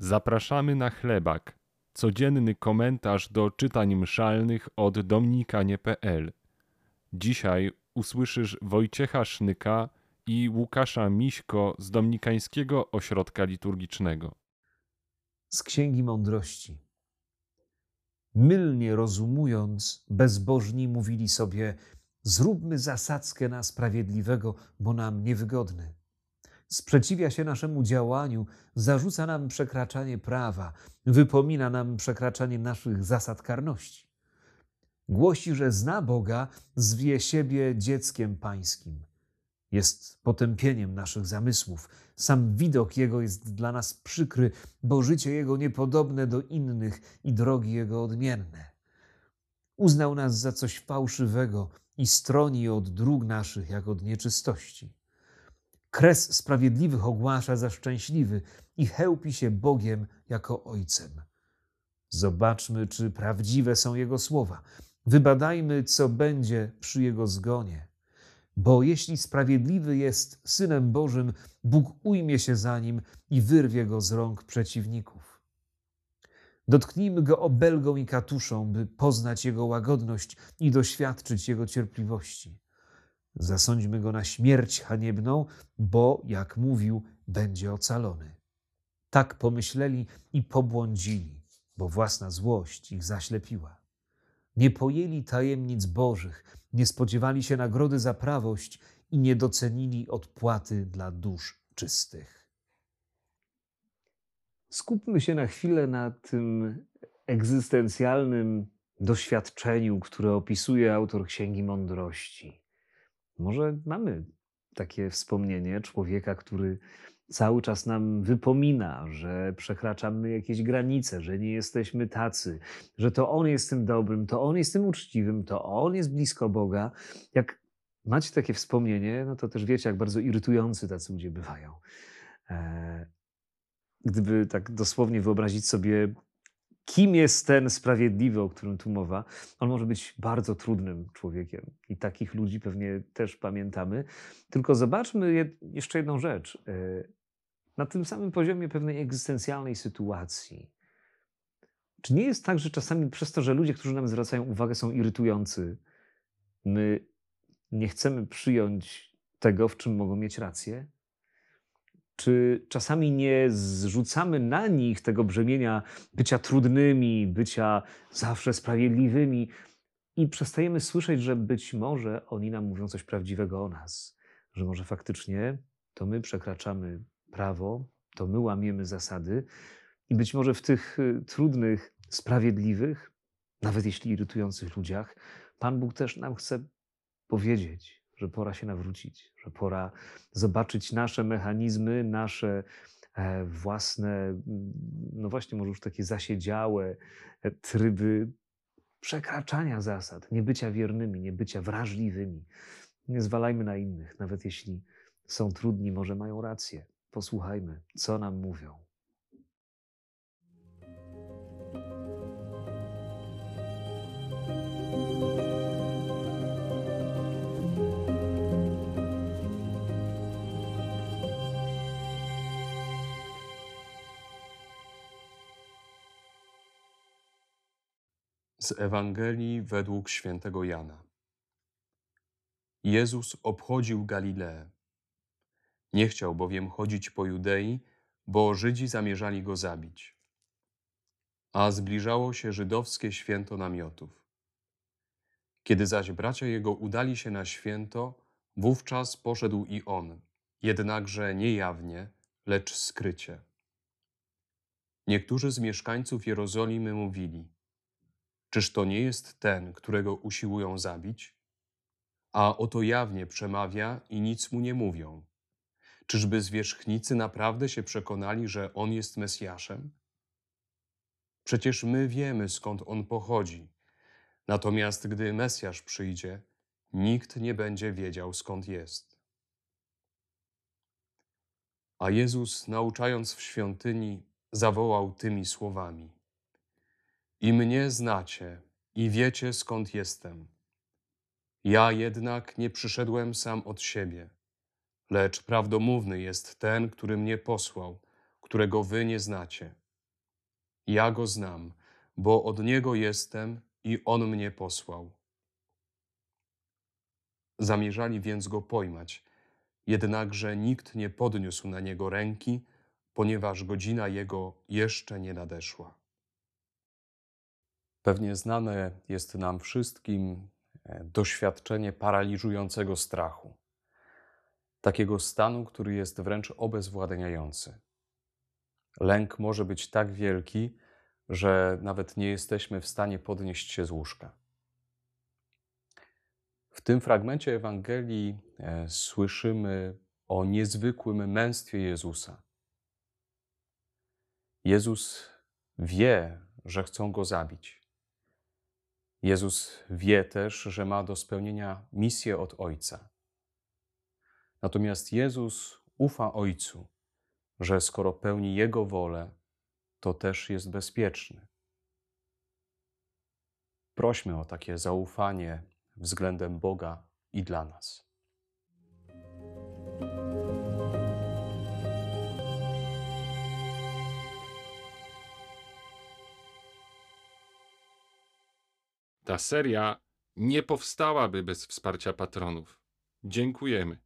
Zapraszamy na chlebak. Codzienny komentarz do czytań mszalnych od dominikanie.pl. Dzisiaj usłyszysz Wojciecha Sznyka i Łukasza Miśko z Dominikańskiego Ośrodka Liturgicznego. Z Księgi Mądrości. Mylnie rozumując, bezbożni mówili sobie: Zróbmy zasadzkę na sprawiedliwego, bo nam niewygodny sprzeciwia się naszemu działaniu, zarzuca nam przekraczanie prawa, wypomina nam przekraczanie naszych zasad karności. Głosi, że zna Boga, zwie siebie dzieckiem pańskim. Jest potępieniem naszych zamysłów. Sam widok Jego jest dla nas przykry, bo życie Jego niepodobne do innych i drogi Jego odmienne. Uznał nas za coś fałszywego i stroni od dróg naszych, jak od nieczystości. Kres sprawiedliwych ogłasza za szczęśliwy i chełpi się Bogiem jako Ojcem. Zobaczmy, czy prawdziwe są Jego słowa. Wybadajmy, co będzie przy Jego zgonie. Bo jeśli sprawiedliwy jest Synem Bożym, Bóg ujmie się za nim i wyrwie go z rąk przeciwników. Dotknijmy go obelgą i katuszą, by poznać Jego łagodność i doświadczyć Jego cierpliwości. Zasądźmy go na śmierć haniebną, bo, jak mówił, będzie ocalony. Tak pomyśleli i pobłądzili, bo własna złość ich zaślepiła. Nie pojęli tajemnic Bożych, nie spodziewali się nagrody za prawość i nie docenili odpłaty dla dusz czystych. Skupmy się na chwilę na tym egzystencjalnym doświadczeniu, które opisuje autor Księgi Mądrości. Może mamy takie wspomnienie człowieka, który cały czas nam wypomina, że przekraczamy jakieś granice, że nie jesteśmy tacy, że to on jest tym dobrym, to on jest tym uczciwym, to on jest blisko Boga. Jak macie takie wspomnienie, no to też wiecie, jak bardzo irytujący tacy ludzie bywają. E, gdyby tak dosłownie wyobrazić sobie kim jest ten sprawiedliwy, o którym tu mowa, on może być bardzo trudnym człowiekiem. I takich ludzi pewnie też pamiętamy. Tylko zobaczmy jeszcze jedną rzecz. E, na tym samym poziomie pewnej egzystencjalnej sytuacji. Czy nie jest tak, że czasami przez to, że ludzie, którzy nam zwracają uwagę, są irytujący, my nie chcemy przyjąć tego, w czym mogą mieć rację? Czy czasami nie zrzucamy na nich tego brzemienia bycia trudnymi, bycia zawsze sprawiedliwymi i przestajemy słyszeć, że być może oni nam mówią coś prawdziwego o nas, że może faktycznie to my przekraczamy prawo, to my łamiemy zasady i być może w tych y, trudnych, sprawiedliwych, nawet jeśli irytujących ludziach, Pan Bóg też nam chce powiedzieć, że pora się nawrócić, że pora zobaczyć nasze mechanizmy, nasze e, własne, no właśnie, może już takie zasiedziałe e, tryby przekraczania zasad, nie bycia wiernymi, nie bycia wrażliwymi. Nie zwalajmy na innych, nawet jeśli są trudni, może mają rację. Posłuchajmy, co nam mówią. Z Ewangelii według świętego Jana. Jezus obchodził Galileę. Nie chciał bowiem chodzić po Judei, bo Żydzi zamierzali go zabić. A zbliżało się żydowskie święto namiotów. Kiedy zaś bracia jego udali się na święto, wówczas poszedł i on, jednakże nie jawnie, lecz skrycie. Niektórzy z mieszkańców Jerozolimy mówili – Czyż to nie jest ten, którego usiłują zabić? A oto jawnie przemawia i nic mu nie mówią. Czyżby zwierzchnicy naprawdę się przekonali, że on jest Mesjaszem? Przecież my wiemy, skąd on pochodzi. Natomiast gdy Mesjasz przyjdzie, nikt nie będzie wiedział, skąd jest. A Jezus, nauczając w świątyni, zawołał tymi słowami: i mnie znacie i wiecie skąd jestem. Ja jednak nie przyszedłem sam od siebie, lecz prawdomówny jest ten, który mnie posłał, którego wy nie znacie. Ja go znam, bo od niego jestem i on mnie posłał. Zamierzali więc go pojmać, jednakże nikt nie podniósł na niego ręki, ponieważ godzina jego jeszcze nie nadeszła. Pewnie znane jest nam wszystkim e, doświadczenie paraliżującego strachu. Takiego stanu, który jest wręcz obezwładniający. Lęk może być tak wielki, że nawet nie jesteśmy w stanie podnieść się z łóżka. W tym fragmencie Ewangelii e, słyszymy o niezwykłym męstwie Jezusa. Jezus wie, że chcą go zabić. Jezus wie też, że ma do spełnienia misję od Ojca. Natomiast Jezus ufa Ojcu, że skoro pełni Jego wolę, to też jest bezpieczny. Prośmy o takie zaufanie względem Boga i dla nas. Ta seria nie powstałaby bez wsparcia patronów. Dziękujemy.